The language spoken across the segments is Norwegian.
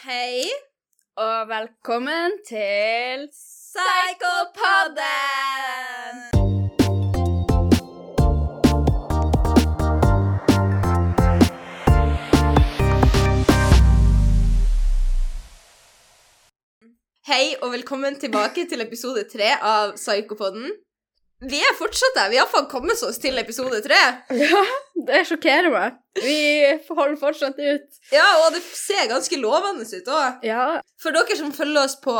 Hei, og velkommen til Psykopodden! Hei, og velkommen tilbake til episode tre av Psykopodden. Vi er fortsatt der. Vi har iallfall kommet oss til episode tre. Ja, det sjokkerer meg. Vi holder fortsatt ut. Ja, og det ser ganske lovende ut òg. Ja, For dere som følger oss på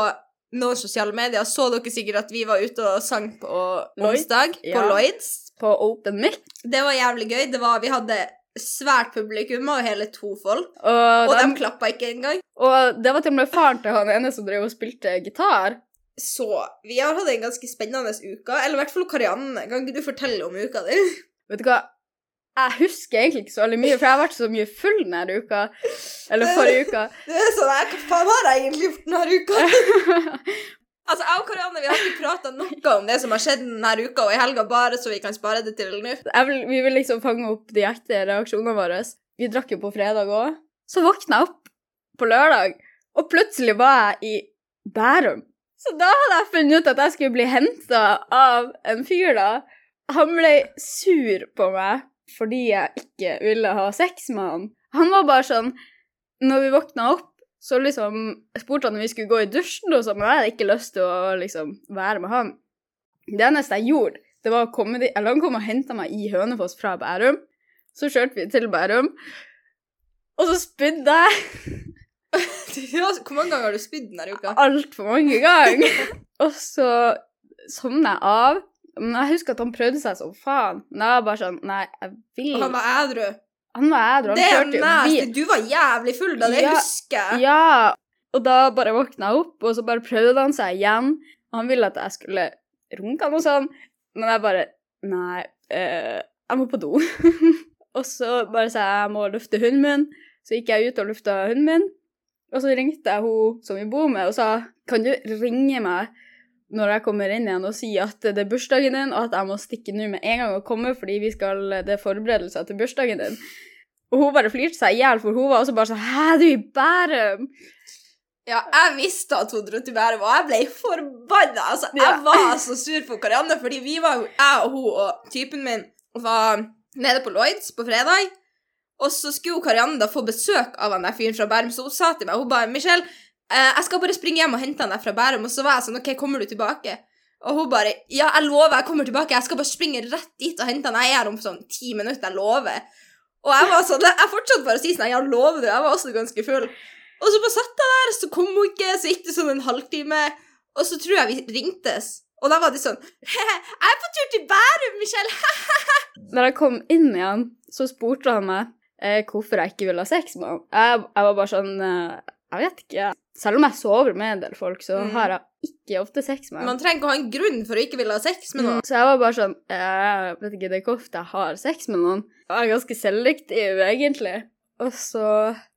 noen sosiale medier, så dere sikkert at vi var ute og sang på Lloyd? onsdag på Ja. Lloyds. på Open Mic. Det var jævlig gøy. Det var, vi hadde svært publikum og hele to folk, Og, og de de klappa ikke engang. og det var til og med faren til han ene som drev og spilte gitar. Så vi har hatt en ganske spennende uke, eller i hvert fall Karianne. Kan ikke du fortelle om uka di? Vet du hva? Jeg husker egentlig ikke så veldig mye, for jeg har vært så mye full denne uka. Eller forrige uka. Du er sånn, Hva faen har jeg egentlig gjort denne uka? Altså, Jeg og Karianne vi har ikke prata noe om det som har skjedd denne uka og i helga, bare så vi kan spare det til nå. Vil, vi vil liksom fange opp de ekte reaksjonene våre. Vi drakk jo på fredag òg. Så våkna jeg opp på lørdag, og plutselig var jeg i Bærum. Så da hadde jeg funnet ut at jeg skulle bli henta av en fyr, da. Han ble sur på meg fordi jeg ikke ville ha sex med han. Han var bare sånn Når vi våkna opp, så liksom spurte han om vi skulle gå i dusjen, og sånn, men jeg hadde ikke lyst til å liksom være med han. Det eneste jeg gjorde, det var å komme dit Eller han kom og henta meg i Hønefoss fra Bærum. Så kjørte vi til Bærum, og så spydde jeg Hvor mange ganger har du spydd denne uka? altfor mange ganger. og så sovna jeg av. Men jeg husker at han prøvde seg som faen. Men jeg var bare sånn Nei, jeg vil Og han var ædru. Han var ædru. Han Det er nasty. Du var jævlig full da, det Ja, husker jeg. Ja. Og da bare våkna jeg opp, og så bare prøvde han seg igjen. Og han ville at jeg skulle runke han og sånn, men jeg bare Nei, eh, jeg må på do. og så bare sa jeg jeg må lufte hunden min. Så gikk jeg ut og lufta hunden min. Og så ringte jeg hun som vi bor med, og sa kan du ringe meg når jeg kommer inn igjen og si at det er bursdagen din, og at jeg må stikke nå med en gang og komme fordi vi skal, det er forberedelser til bursdagen din. Og hun bare flirte seg i hjel, for hun var også bare sånn Hæ, du er i Bærum? Ja, jeg visste at hun dro til Bærum, og jeg ble forbanna. Altså, jeg var så sur på Karianne, fordi vi var jeg og hun og typen min var nede på Lloyds på fredag. Og så skulle Karianne da få besøk av han der fyren fra Bærum, så hun sa til meg hun bare, Michelle, eh, jeg skal bare springe hjem og hente han der fra Bærum. Og så var jeg sånn OK, kommer du tilbake? Og hun bare Ja, jeg lover, jeg kommer tilbake. Jeg skal bare springe rett dit og hente han. Jeg er her om sånn ti minutter, jeg lover. Og jeg var sånn, jeg fortsatte bare å si sånn Ja, lover du? Jeg var også ganske full. Og så bare satt jeg der, så kom hun ikke, så gikk det sånn en halvtime, og så tror jeg vi ringtes. Og da var de sånn Jeg er på tur til Bærum, Michelle! Når jeg kom inn igjen, så spurte han meg eh, hvorfor jeg ikke ville ha sex med henne. Jeg, jeg var bare sånn eh, Jeg vet ikke. Selv om jeg sover med en del folk, så Mm. har jeg ikke ofte sex med Man trenger ikke å ha en grunn for å ikke ville ha sex med noen. Så jeg var bare sånn eh, Jeg vet ikke, det er ikke ofte jeg har sex med noen. Jeg er ganske selektiv, egentlig. Og så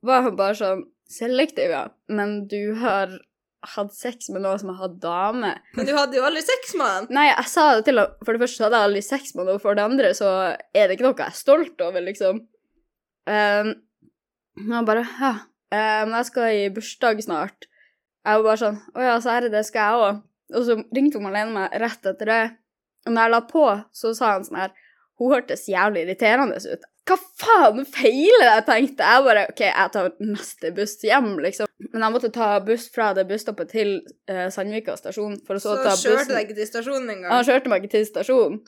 var hun bare sånn Selektiv, ja, men du har hatt sex med noen som har hatt dame. Men du hadde jo aldri sex med han. Nei, jeg sa det til ham. For det første hadde jeg aldri sex med noe, for det andre så er det ikke noe jeg er stolt over, liksom. Um, og bare Ja, eh, men jeg skal i bursdag snart. Jeg var bare sånn Å ja, så det skal jeg òg. Og så ringte hun alene meg rett etter det. Og når jeg la på, så sa han sånn her Hun hørtes jævlig irriterende ut. Hva faen feiler jeg, tenkte jeg. bare OK, jeg tar neste buss hjem, liksom. Men jeg måtte ta buss fra det busstoppet til uh, Sandvika stasjon for å så, Så ta kjørte bussen. deg ikke til stasjonen engang. Han kjørte meg ikke til stasjonen.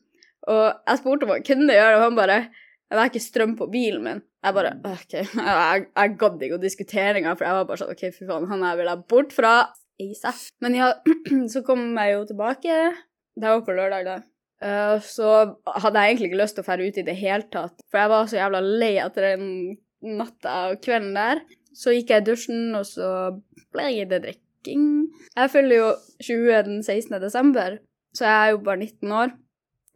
Og jeg spurte om han kunne gjøre det, og han bare Det er ikke strøm på bilen min. Jeg bare OK. Jeg, jeg gadd ikke å diskutere engang, for jeg var bare sånn OK, fy faen, han her vil jeg bort fra ASAP. Men ja, så kom jeg jo tilbake. Det var på lørdag, da. Eh, så hadde jeg egentlig ikke lyst til å dra ut i det hele tatt, for jeg var så jævla lei etter den natta og kvelden der. Så gikk jeg i dusjen, og så ble jeg det drikking. Jeg fyller jo 20 den 16. desember, så jeg er jo bare 19 år.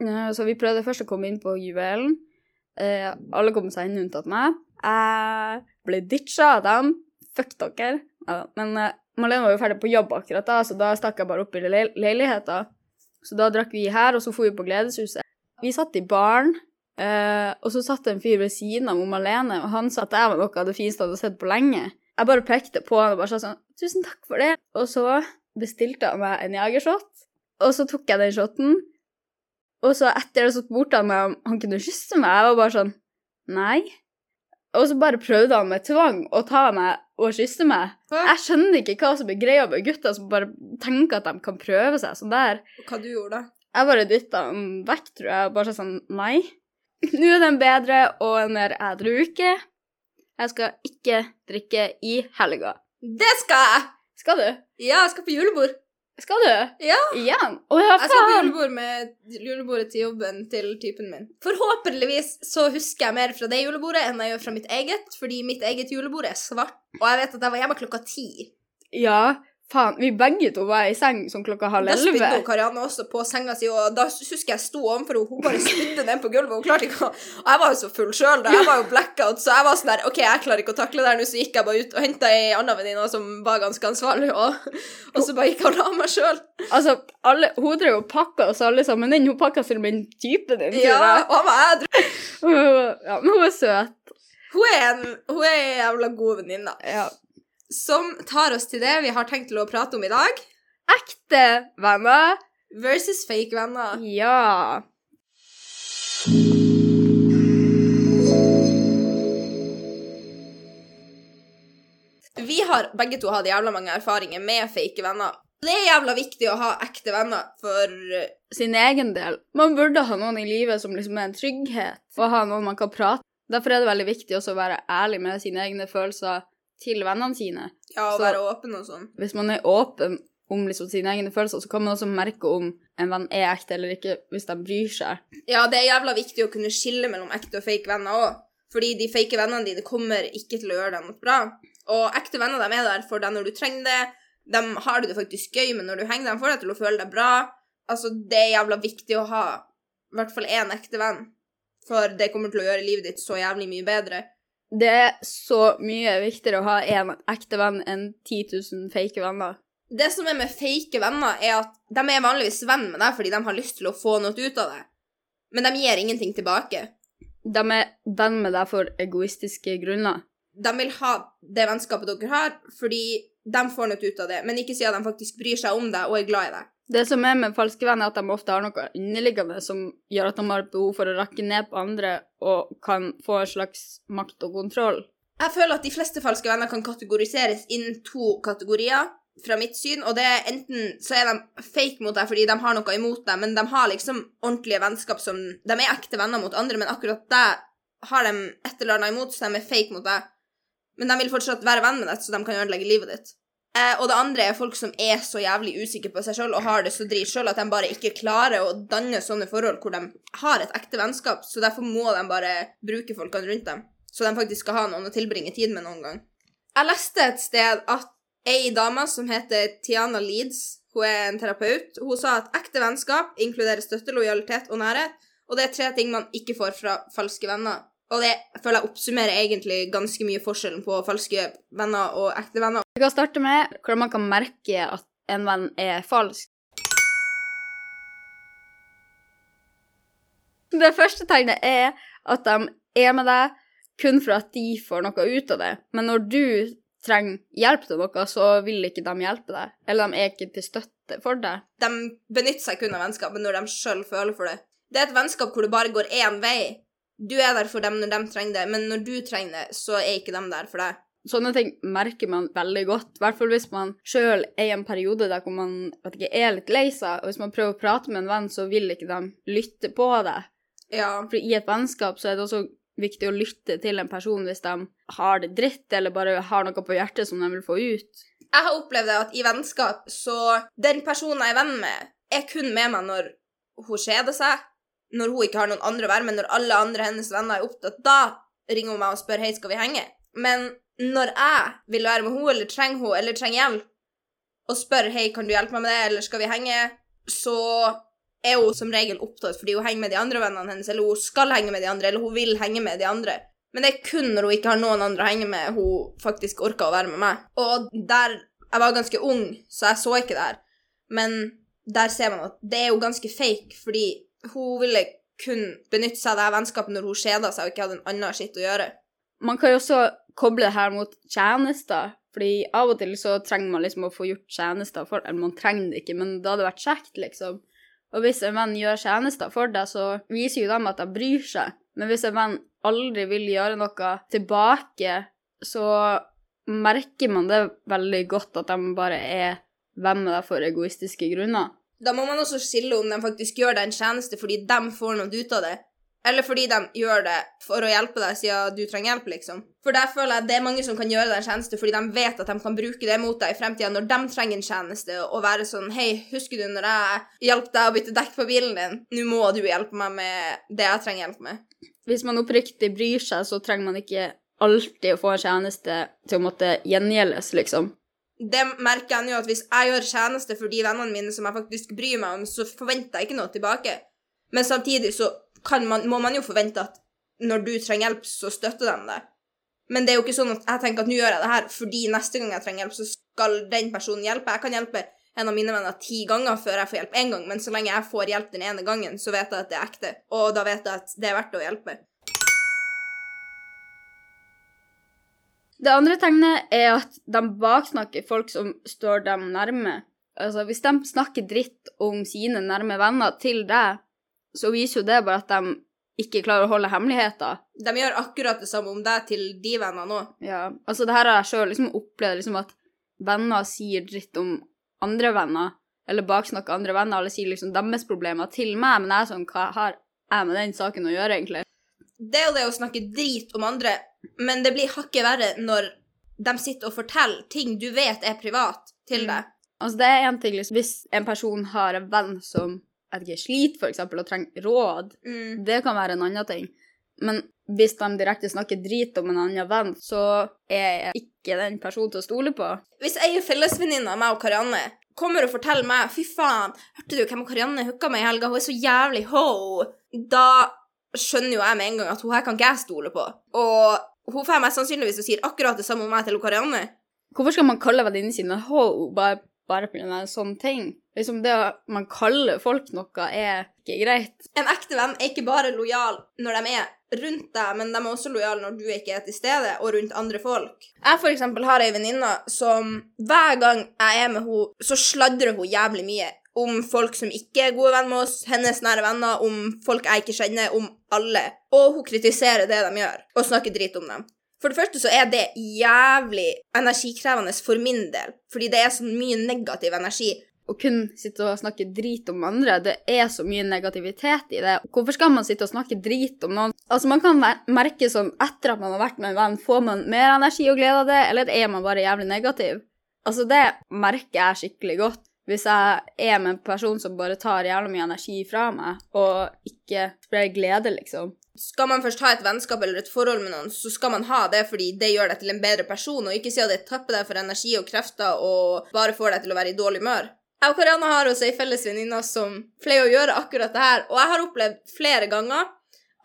Eh, Så vi prøvde først å komme inn på Juvelen. Eh, alle kom seg inn unntatt meg. Jeg ble ditcha av dem. Fuck dere. Ja, men eh, Malene var jo ferdig på jobb akkurat da, så da stakk jeg bare opp i le leiligheta. Så da drakk vi her, og så for vi på Gledeshuset. Vi satt i baren, eh, og så satt en fyr ved siden av Malene, og han sa at jeg var noe av det fineste jeg hadde sett på lenge. Jeg bare pekte på han og bare sa sånn 'Tusen takk for det.' Og så bestilte han meg en jagershot, og så tok jeg den shoten. Og så etter det så spurte han meg om han kunne kysse meg. Jeg var bare sånn Nei. Og så bare prøvde han med tvang å ta meg og kysse meg. Jeg skjønner ikke hva som er greia med gutter som bare tenker at de kan prøve seg sånn der. Hva du gjorde da? Jeg bare dytta han vekk, tror jeg, og bare sånn Nei. Nå er det en bedre og en mer edru uke. Jeg skal ikke drikke i helga. Det skal jeg! Skal du? Ja, jeg skal på julebord. Skal du? Ja. Igjen? Å ja, Jeg skal på julebord med julebordet til jobben til typen min. Forhåpentligvis så husker jeg mer fra det julebordet enn jeg gjør fra mitt eget, fordi mitt eget julebord er svart. Og jeg vet at jeg var hjemme klokka ti. Ja, faen. Vi begge to var i seng sånn klokka halv Da spydde Karianne også på senga si, og da husker jeg sto overfor henne, hun bare spydde ned på gulvet, hun klarte ikke å Og jeg var jo så full sjøl da, jeg var jo blackout, så jeg var sånn der OK, jeg klarer ikke å takle det her nå, så gikk jeg bare ut og henta ei anna venninne som var ganske ansvarlig, og, og så bare gikk jeg og la meg sjøl. Altså, alle, hun drev og pakka oss alle sammen inn. Hun pakka til og med typen din. Ja, jeg. og var ædru. ja, men hun er søt. Hun er en hun er en jævla god venninne. Ja. Som tar oss til det vi har tenkt til å prate om i dag, Ekte venner. versus fake venner. Ja. Vi har begge to hatt jævla mange erfaringer med fake venner. Det er jævla viktig å ha ekte venner, for Sin egen del. Man burde ha noen i livet som liksom er en trygghet, og ha noen man kan prate Derfor er det veldig viktig også å være ærlig med sine egne følelser til vennene sine. ja, å Så- være åpen og sånn. Hvis man er åpen om liksom sine egne følelser, så kan man også merke om en venn er ekte eller ikke, hvis de bryr seg. Ja, det er jævla viktig å kunne skille mellom ekte og fake venner òg. Fordi de fake vennene dine kommer ikke til å gjøre deg noe bra. Og ekte venner de er der for deg når du trenger det. De har det faktisk gøy, men når du henger dem, får deg til å føle deg bra. Altså, det er jævla viktig å ha i hvert fall én ekte venn. For det kommer til å gjøre livet ditt så jævlig mye bedre. Det er så mye viktigere å ha en ekte venn enn 10 000 fake venner. Det som er med fake venner, er at de er vanligvis venn med deg fordi de har lyst til å få noe ut av det. Men de gir ingenting tilbake. De er venn med deg for egoistiske grunner. De vil ha det vennskapet dere har, fordi de får noe ut av det, men ikke si at de faktisk bryr seg om deg og er glad i deg. Det som er med falske venner, er at de ofte har noe underliggende som gjør at de har behov for å rakke ned på andre og kan få en slags makt og kontroll. Jeg føler at de fleste falske venner kan kategoriseres inn to kategorier, fra mitt syn, og det er enten så er de fake mot deg fordi de har noe imot deg, men de har liksom ordentlige vennskap som De er ekte venner mot andre, men akkurat deg har de et eller annet imot, så de er fake mot deg. Men de vil fortsatt være venn med deg, så de kan ødelegge livet ditt. Eh, og det andre er folk som er så jævlig usikre på seg sjøl og har det så drit sjøl at de bare ikke klarer å danne sånne forhold hvor de har et ekte vennskap, så derfor må de bare bruke folkene rundt dem. Så de faktisk skal ha noen å tilbringe tid med noen gang. Jeg leste et sted at ei dame som heter Tiana Leeds, hun er en terapeut, hun sa at ekte vennskap inkluderer støtte, lojalitet og nærhet, og det er tre ting man ikke får fra falske venner. Og det føler jeg oppsummerer egentlig ganske mye forskjellen på falske venner og ekte venner. Vi kan starte med hvordan man kan merke at en venn er falsk. Det første tegnet er at de er med deg kun for at de får noe ut av det. Men når du trenger hjelp til noe, så vil ikke de hjelpe deg. Eller de er ikke til støtte for deg. De benytter seg kun av vennskapet når de sjøl føler for det. Det er et vennskap hvor det bare går én vei. Du er der for dem når de trenger det, men når du trenger det, så er ikke de der for deg. Sånne ting merker man veldig godt, i hvert fall hvis man sjøl er i en periode der hvor man vet ikke, er litt lei seg, og hvis man prøver å prate med en venn, så vil ikke de lytte på deg. Ja. For i et vennskap så er det også viktig å lytte til en person hvis de har det dritt, eller bare har noe på hjertet som de vil få ut. Jeg har opplevd at i vennskap, så den personen jeg er venn med, er kun med meg når hun kjeder seg, når hun ikke har noen andre å være med, når alle andre hennes venner er opptatt, da ringer hun meg og spør hei, skal vi henge? Men når jeg vil være med henne, eller trenger henne, eller trenger hjelp, og spør hei, kan du hjelpe meg med det, eller skal vi henge, så er hun som regel opptatt fordi hun henger med de andre vennene hennes, eller hun skal henge med de andre, eller hun vil henge med de andre. Men det er kun når hun ikke har noen andre å henge med, hun faktisk orker å være med meg. Og der Jeg var ganske ung, så jeg så ikke det her. Men der ser man at det er jo ganske fake, fordi hun ville kun benytte seg av det vennskapet når hun kjeda seg og ikke hadde en annen skitt å gjøre. Man kan jo også koble det her mot tjenester. Fordi av og til så trenger man liksom å få gjort tjenester for Eller man trenger det ikke, men det hadde vært kjekt, liksom. Og hvis en venn gjør tjenester for deg, så viser jo dem at de bryr seg. Men hvis en venn aldri vil gjøre noe tilbake, så merker man det veldig godt at de bare er venn med deg for egoistiske grunner. Da må man også skille om de faktisk gjør deg en tjeneste fordi de får noe ut av det, eller fordi de gjør det for å hjelpe deg siden du trenger hjelp, liksom. For der føler jeg det er mange som kan gjøre deg en tjeneste fordi de vet at de kan bruke det mot deg i fremtida når de trenger en tjeneste, og være sånn Hei, husker du når jeg hjalp deg å bytte dekk på bilen din? Nå må du hjelpe meg med det jeg trenger hjelp med. Hvis man oppriktig bryr seg, så trenger man ikke alltid å få en tjeneste til å måtte gjengjeldes, liksom. Det merker jeg nå at hvis jeg gjør tjeneste for de vennene mine som jeg faktisk bryr meg om, så forventer jeg ikke noe tilbake. Men samtidig så man, må man jo forvente at når du trenger hjelp, så støtter de deg. Men det er jo ikke sånn at jeg tenker at nå gjør jeg det her fordi neste gang jeg trenger hjelp, så skal den personen hjelpe. Jeg kan hjelpe en av mine venner ti ganger før jeg får hjelp én gang, men så lenge jeg får hjelp den ene gangen, så vet jeg at det er ekte, og da vet jeg at det er verdt å hjelpe. Det andre tegnet er at de baksnakker folk som står dem nærme. Altså, hvis de snakker dritt om sine nærme venner til deg, så viser jo det bare at de ikke klarer å holde hemmeligheter. De gjør akkurat det samme om deg til de vennene òg. Ja, altså det her har jeg sjøl liksom opplevd, liksom at venner sier dritt om andre venner, eller baksnakker andre venner, eller sier liksom deres problemer til meg, men jeg er sånn, hva har jeg med den saken å gjøre, egentlig? Det er jo det å snakke drit om andre, men det blir hakket verre når de sitter og forteller ting du vet er privat, til mm. deg. Altså, det er en ting, liksom, hvis en person har en venn som jeg ikke, sliter, eksempel, og trenger råd, mm. det kan være en annen ting. Men hvis de direkte snakker drit om en annen venn, så er jeg ikke den personen til å stole på. Hvis ei fellesvenninne av meg og Karianne kommer og forteller meg 'fy faen, hørte du hvem Karianne hooka med i helga, hun er så jævlig ho', da skjønner jo jeg med en gang at hun her kan ikke jeg stole på. Og hun får mest sannsynligvis og sier akkurat det samme om meg til Karianne. Hvorfor skal man kalle venninnen sin en ho bare bare pga. en sånn ting. Liksom Det at man kaller folk noe, er ikke greit. En ekte venn er ikke bare lojal når de er rundt deg, men de er også lojale når du ikke er til stede, og rundt andre folk. Jeg for eksempel har ei venninne som hver gang jeg er med henne, så sladrer hun jævlig mye om folk som ikke er gode venner med oss, hennes nære venner, om folk jeg ikke kjenner, om alle. Og hun kritiserer det de gjør, og snakker drit om dem. For det første så er det jævlig energikrevende for min del, fordi det er så mye negativ energi. Å kun sitte og snakke drit om andre, det er så mye negativitet i det. Hvorfor skal man sitte og snakke drit om noen? Altså, man kan merke sånn etter at man har vært med en venn, får man mer energi og glede av det, eller er man bare jævlig negativ? Altså, det merker jeg skikkelig godt. Hvis jeg er med en person som bare tar jævlig mye energi fra meg, og ikke sprer glede, liksom, skal man først ha et vennskap eller et forhold med noen, så skal man ha det fordi det gjør deg til en bedre person, og ikke si at det tapper deg for energi og krefter og bare får deg til å være i dårlig humør. Jeg og Karianne har også ei felles venninne som pleier å gjøre akkurat det her, og jeg har opplevd flere ganger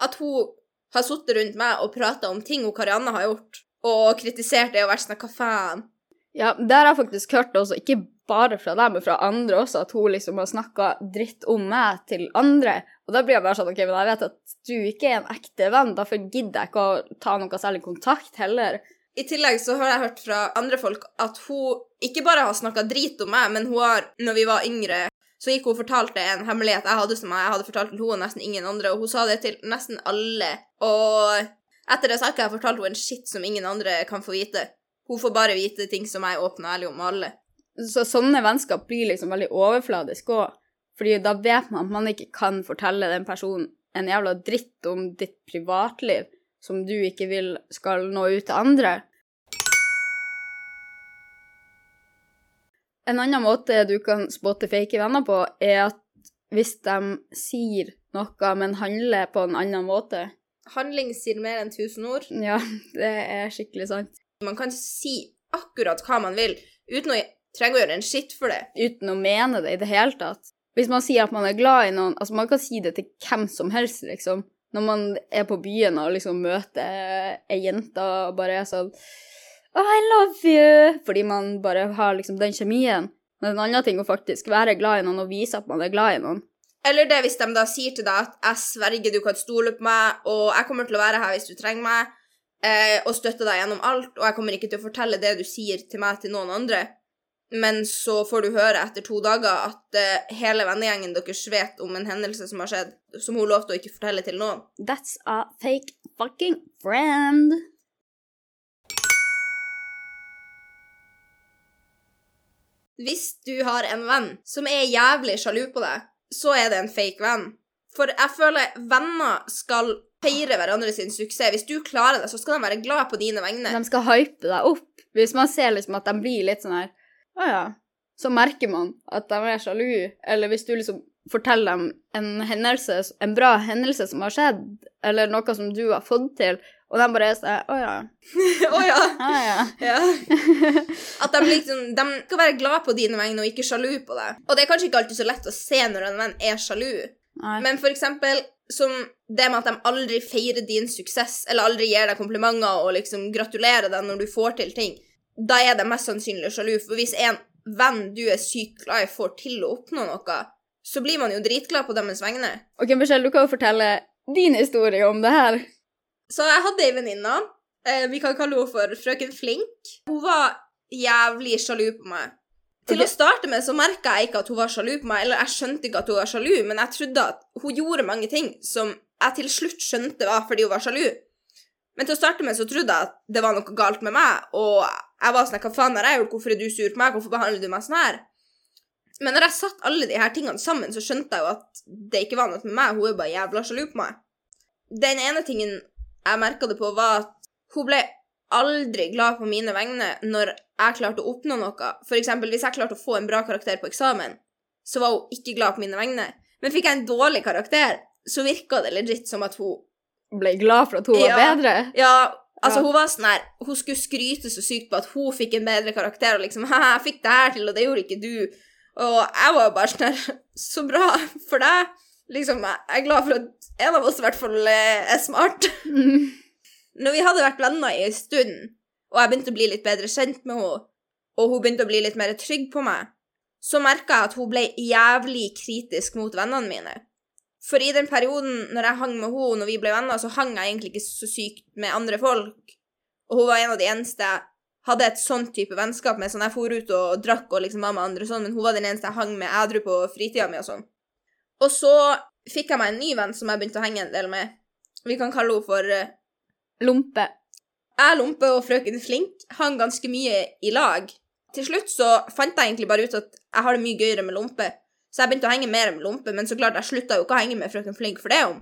at hun har sittet rundt meg og prata om ting hun Karianne har gjort, og kritisert det og vært sånn hva faen. Ja, det har jeg faktisk hørt også, ikke bare fra deg, men fra andre også, at hun liksom har snakka dritt om meg til andre. Og da blir jeg bare sånn OK, men jeg vet at du ikke er en ekte venn, derfor gidder jeg ikke å ta noe særlig kontakt heller. I tillegg så har jeg hørt fra andre folk at hun ikke bare har snakka drit om meg, men hun har, når vi var yngre, så gikk hun og fortalte en hemmelighet jeg hadde som jeg hadde fortalt til hun og nesten ingen andre, og hun sa det til nesten alle. Og etter det så har ikke jeg fortalt henne en shit som ingen andre kan få vite. Hun får bare vite ting som jeg er åpen og ærlig om alle. Så sånne vennskap blir liksom veldig overfladisk òg. Fordi da vet man at man ikke kan fortelle den personen en jævla dritt om ditt privatliv som du ikke vil skal nå ut til andre. En annen måte du kan spotte fake venner på, er at hvis de sier noe, men handler på en annen måte. Handling sier mer enn tusen ord. Ja, det er skikkelig sant. Man kan si akkurat hva man vil, uten å trenge å gjøre en skitt for det. Uten å mene det i det hele tatt. Hvis man sier at man er glad i noen Altså, man kan si det til hvem som helst, liksom. Når man er på byen og liksom møter ei jente og bare er sånn Oh, I love you! Fordi man bare har liksom den kjemien. Men en annen ting å faktisk være glad i noen og vise at man er glad i noen. Eller det hvis de da sier til deg at 'jeg sverger, du kan stole på meg', og 'jeg kommer til å være her hvis du trenger meg', eh, og støtter deg gjennom alt, og jeg kommer ikke til å fortelle det du sier til meg til noen andre. Men så får du høre etter to dager at uh, hele vennegjengen deres vet om en hendelse som har skjedd, som hun lovte å ikke fortelle til noen. That's a fake fucking friend. Hvis du har en venn som er jævlig sjalu på deg, så er det en fake venn. For jeg føler venner skal feire hverandre sin suksess. Hvis du klarer det, så skal de være glad på dine vegne. De skal hype deg opp. Hvis man ser liksom at de blir litt sånn her Å ja. Så merker man at de er sjalu. Eller hvis du liksom forteller dem en hendelse, en bra hendelse som har skjedd, eller noe som du har fått til, og de bare er sånn Å ja. Å ja. Ja. At de liksom De skal være glad på dine vegne og ikke sjalu på deg. Og det er kanskje ikke alltid så lett å se når en venn er sjalu. Nei. Men for eksempel som det med at de aldri feirer din suksess, eller aldri gir deg komplimenter og liksom gratulerer deg når du får til ting, da er det mest sannsynlig sjalu. For hvis en venn du er sykt glad i, får til å oppnå noe, så blir man jo dritglad på deres vegne. Ok, Michelle, du kan jo fortelle din historie om det her. Så jeg hadde ei venninne, eh, vi kan kalle henne for frøken Flink. Hun var jævlig sjalu på meg. Til å starte med så merka jeg ikke at hun var sjalu på meg, eller jeg skjønte ikke at hun var sjalu, men jeg trodde at hun gjorde mange ting som jeg til slutt skjønte var fordi hun var sjalu. Men til å starte med så trodde jeg at det var noe galt med meg, og jeg var sånn Hva faen har jeg gjort? Hvorfor er du sur på meg? Hvorfor behandler du meg sånn her? Men når jeg satte alle de her tingene sammen, så skjønte jeg jo at det ikke var noe med meg, hun er bare jævla sjalu på meg. Den ene tingen jeg merka det på, var at hun ble aldri glad på mine vegne når jeg klarte å oppnå noe. Eksempel, hvis jeg klarte å få en bra karakter på eksamen, så var hun ikke glad på mine vegne. Men fikk jeg en dårlig karakter, så virka det legit som at hun Ble glad for at hun var Ja. bedre. Ja, altså Ja. hun var sånn her Hun skulle skryte så sykt på at hun fikk en bedre karakter, og liksom jeg fikk det her til, og det gjorde ikke du. Og jeg var bare sånn her Så bra for deg. Liksom, jeg er glad for at en av oss i hvert fall eh, er smart. Mm. Når vi hadde vært venner i en stund, og jeg begynte å bli litt bedre kjent med henne, og hun begynte å bli litt mer trygg på meg, så merka jeg at hun ble jævlig kritisk mot vennene mine. For i den perioden når jeg hang med henne, når vi ble venner, så hang jeg egentlig ikke så sykt med andre folk. Og hun var en av de eneste jeg hadde et sånn type vennskap med. Sånn jeg for ut og drakk og liksom var med andre og sånn, men hun var den eneste jeg hang med ædru på fritida mi og sånn. Og så fikk jeg meg en ny venn som jeg begynte å henge en del med. Vi kan kalle henne for uh, Lompe. jeg, Lompe og frøken Flink hang ganske mye i lag. Til slutt så fant jeg egentlig bare ut at jeg har det mye gøyere med Lompe, så jeg begynte å henge mer med Lompe, men så klart jeg slutta jo ikke å henge med frøken Flink for det om.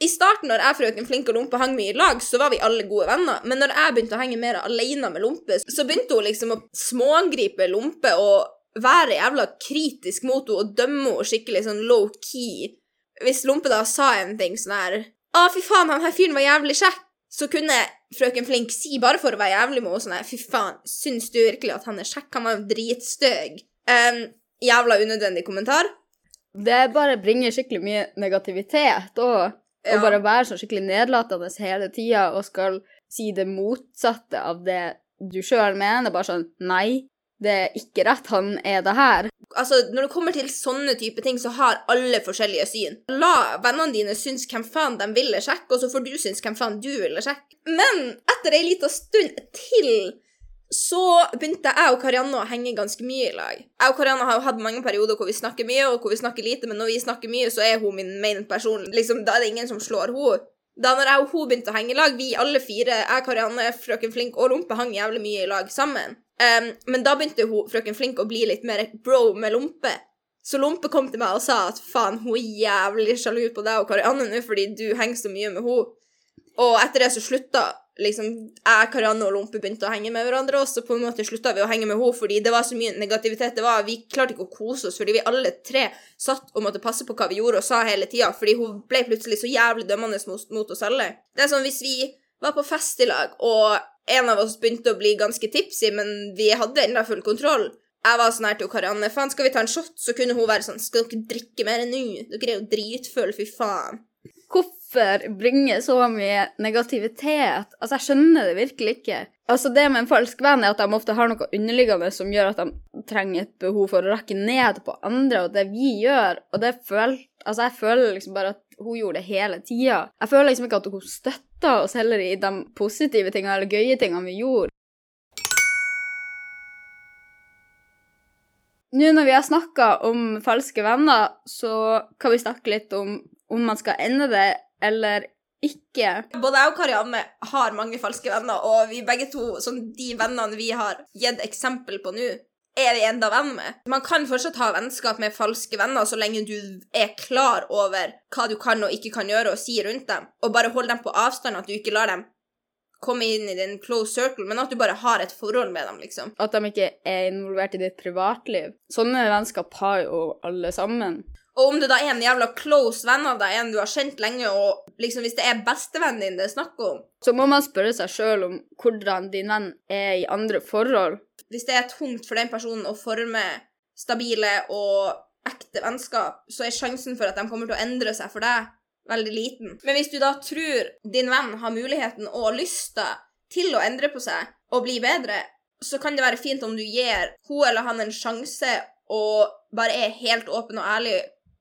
I starten, når jeg, frøken Flink og Lompe hang mye i lag, så var vi alle gode venner, men når jeg begynte å henge mer alene med Lompe, så begynte hun liksom å småangripe Lompe og være jævla kritisk mot henne og dømme henne skikkelig sånn low-key. Hvis Lompe da sa en ting sånn her Å, fy faen, han her fyren var jævlig kjekk så kunne frøken Flink si, bare for å være jævlig med henne, sånn her, fy faen, syns du virkelig at han er kjekk? Han var jo dritstøg. Um, jævla unødvendig kommentar. Det bare bringer skikkelig mye negativitet og Ja. å bare være så skikkelig nedlatende hele tida og skal si det motsatte av det du sjøl mener. Bare sånn Nei, det er ikke rett. Han er det her. Altså, når det kommer til sånne type ting, så har alle forskjellige syn. La vennene dine synes hvem faen de ville sjekke, og så får du synes hvem faen du ville sjekke. Men etter ei lita stund til så begynte jeg og Karianne å henge ganske mye i lag. Jeg og Karianne har jo hatt mange perioder hvor vi snakker mye, og hvor vi snakker lite, men når vi snakker mye, så er hun min main person. Liksom, da er det ingen som slår henne. Da når jeg og hun begynte å henge i lag, vi alle fire, jeg, Karianne, Frøken Flink og Lompe, hang jævlig mye i lag sammen. Um, men da begynte hun, Frøken Flink å bli litt mer bro med Lompe. Så Lompe kom til meg og sa at faen, hun er jævlig sjalu på deg og Karianne nå fordi du henger så mye med henne. Og etter det så slutta liksom jeg, Karianne og Lompe begynte å henge med hverandre, og så på en måte slutta vi å henge med henne fordi det var så mye negativitet. Det var, Vi klarte ikke å kose oss fordi vi alle tre satt og måtte passe på hva vi gjorde og sa hele tida, fordi hun ble plutselig så jævlig dømmende mot, oss alle. Det er sånn hvis vi var på fest i lag, og en av oss begynte å bli ganske tipsy, men vi hadde ennå full kontroll. Jeg var sånn her til Karianne, faen, skal vi ta en shot? Så kunne hun være sånn, skal dere drikke mer enn nå? Dere er jo dritfulle, fy faen. Hvorfor bringe så mye negativitet? Altså, jeg skjønner det virkelig ikke. Altså, det med en falsk venn er at de ofte har noe underliggende som gjør at de trenger et behov for å rakke ned på andre og det vi gjør, og det føler Altså, jeg føler liksom bare at hun gjorde det hele tida. Jeg føler liksom ikke at hun støtta oss heller i de positive tingene eller gøye tingene vi gjorde. Nå når vi har snakka om falske venner, så kan vi snakke litt om om man skal ende det eller ikke. Både jeg og Karianne har mange falske venner, og vi begge to, sånn de vennene vi har gitt eksempel på nå, er vi enda venn med. Man kan fortsatt ha vennskap med falske venner så lenge du er klar over hva du kan og ikke kan gjøre og si rundt dem, og bare hold dem på avstand, at du ikke lar dem komme inn i din close circle, men at du bare har et forhold med dem, liksom. At de ikke er involvert i ditt privatliv. Sånne vennskap har jo alle sammen. Og om det da er en jævla close venn av deg, en du har kjent lenge, og liksom hvis det er bestevennen din det er snakk om Så må man spørre seg sjøl om hvordan din venn er i andre forhold. Hvis det er tungt for den personen å forme stabile og ekte vennskap, så er sjansen for at de kommer til å endre seg for deg, veldig liten. Men hvis du da tror din venn har muligheten og lysta til å endre på seg og bli bedre, så kan det være fint om du gir hun eller han en sjanse og bare er helt åpen og ærlig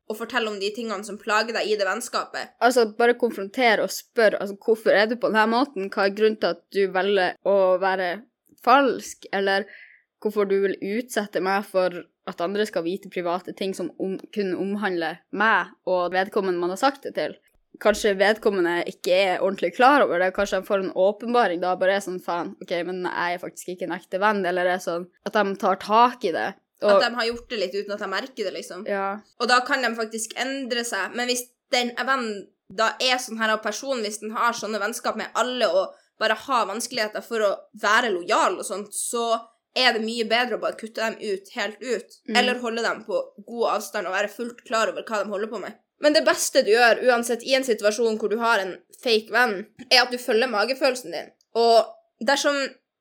og fortelle om de tingene som plager deg i det vennskapet. Altså, bare konfrontere og spørre altså, hvorfor er du på denne måten, hva er grunnen til at du velger å være falsk, eller hvorfor du vil utsette meg for at andre skal vite private ting som om, kun omhandler meg og vedkommende man har sagt det til. Kanskje vedkommende ikke er ordentlig klar over det, kanskje de får en åpenbaring da, bare er sånn faen, ok, men jeg er faktisk ikke en ekte venn, eller er sånn at de tar tak i det. Og, At de har gjort det litt uten at de merker det, liksom. ja. Og da kan de faktisk endre seg. Men hvis den vennen da er sånn her av person, hvis den har sånne vennskap med alle og bare har vanskeligheter for å være lojal og sånt, så er det mye bedre å bare kutte dem ut helt ut. Mm. Eller holde dem på god avstand og være fullt klar over hva de holder på med. Men det beste du gjør, uansett i en situasjon hvor du har en fake venn, er at du følger magefølelsen din. Og dersom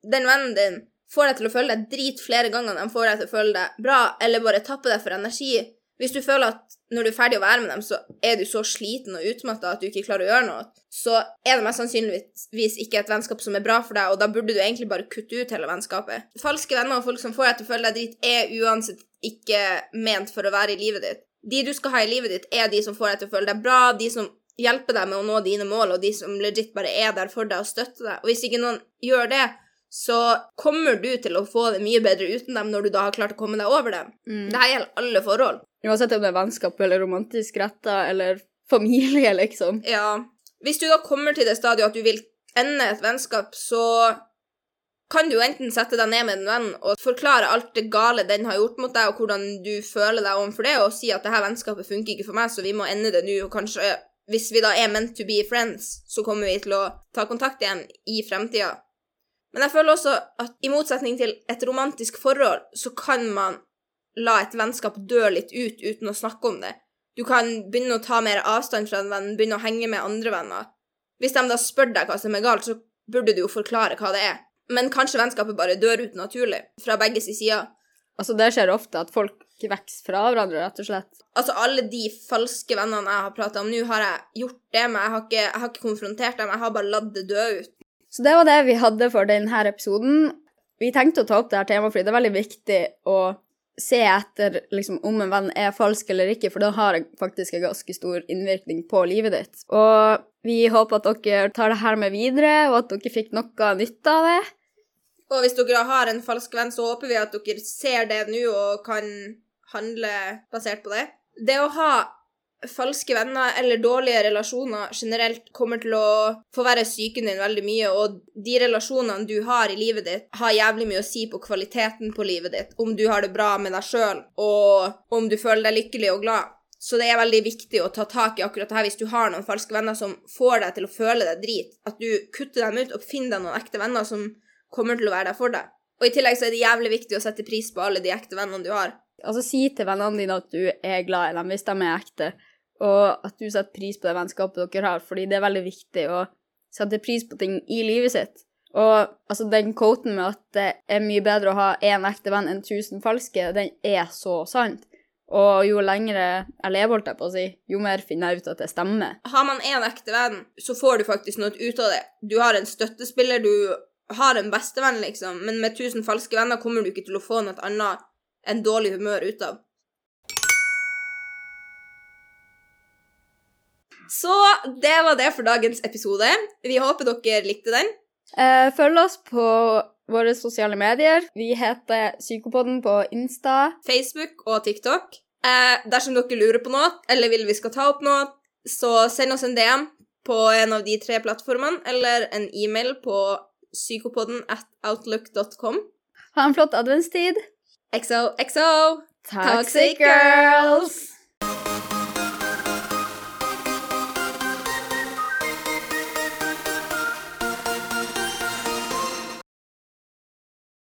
den vennen din får deg til å føle deg drit flere ganger enn de får deg til å føle deg bra, eller bare tapper deg for energi Hvis du føler at når du er ferdig å være med dem, så er du så sliten og utmatta at du ikke klarer å gjøre noe, så er det mest sannsynligvis ikke et vennskap som er bra for deg, og da burde du egentlig bare kutte ut hele vennskapet. Falske venner og folk som får deg til å føle deg drit, er uansett ikke ment for å være i livet ditt. De du skal ha i livet ditt, er de som får deg til å føle deg bra, de som hjelper deg med å nå dine mål, og de som legit bare er der for deg og støtter deg. Og hvis ikke noen gjør det, så kommer du til å få det mye bedre uten dem når du da har klart å komme deg over dem. Mm. Dette gjelder alle forhold. Uansett om det er vennskap eller romantisk retta eller familie, liksom. Ja. Hvis du da kommer til det stadiet at du vil ende et vennskap, så kan du enten sette deg ned med en venn og forklare alt det gale den har gjort mot deg, og hvordan du føler deg overfor det, og si at det her vennskapet funker ikke for meg, så vi må ende det nå, og kanskje hvis vi da er meant to be friends, så kommer vi til å ta kontakt igjen i fremtida. Men jeg føler også at i motsetning til et romantisk forhold, så kan man la et vennskap dø litt ut uten å snakke om det. Du kan begynne å ta mer avstand fra en venn, begynne å henge med andre venner. Hvis de da spør deg hva som er galt, så burde du jo forklare hva det er. Men kanskje vennskapet bare dør ut naturlig, fra begge sin side. Altså, det skjer ofte at folk vokser fra hverandre, rett og slett. Altså, alle de falske vennene jeg har prata om nå, har jeg gjort det med. Jeg har, ikke, jeg har ikke konfrontert dem, jeg har bare latt det dø ut. Så det var det vi hadde for denne episoden. Vi tenkte å ta opp det her temaet fordi det er veldig viktig å se etter liksom, om en venn er falsk eller ikke, for det har faktisk en ganske stor innvirkning på livet ditt. Og vi håper at dere tar det her med videre, og at dere fikk noe nytte av det. Og hvis dere har en falsk venn, så håper vi at dere ser det nå og kan handle basert på det. Det å ha falske venner eller dårlige relasjoner generelt kommer til å forverre psyken din veldig mye, og de relasjonene du har i livet ditt, har jævlig mye å si på kvaliteten på livet ditt, om du har det bra med deg sjøl, og om du føler deg lykkelig og glad. Så det er veldig viktig å ta tak i akkurat det her hvis du har noen falske venner som får deg til å føle deg drit, at du kutter dem ut og finner deg noen ekte venner som kommer til å være der for deg. Og i tillegg så er det jævlig viktig å sette pris på alle de ekte vennene du har. Altså, si til vennene dine at du er glad i dem hvis de er ekte, og at du setter pris på det vennskapet dere har, fordi det er veldig viktig å sette pris på ting i livet sitt. Og altså, den quoten med at det er mye bedre å ha én ekte venn enn tusen falske, den er så sant. Og jo lengre jeg lever, holdt jeg på å si, jo mer finner jeg ut at det stemmer. Har man én ekte venn, så får du faktisk noe ut av det. Du har en støttespiller, du har en bestevenn, liksom, men med tusen falske venner kommer du ikke til å få noe annet enn dårlig humør ut av. Så det var det for dagens episode. Vi håper dere likte den. Eh, følg oss på våre sosiale medier. Vi heter Psykopodden på Insta. Facebook og TikTok. Eh, dersom dere lurer på noe, eller vil vi skal ta opp noe, så send oss en DM på en av de tre plattformene, eller en e-mail på psykopodden at outlook.com. Ha en flott adventstid. XOXO. XO! Toxic girls!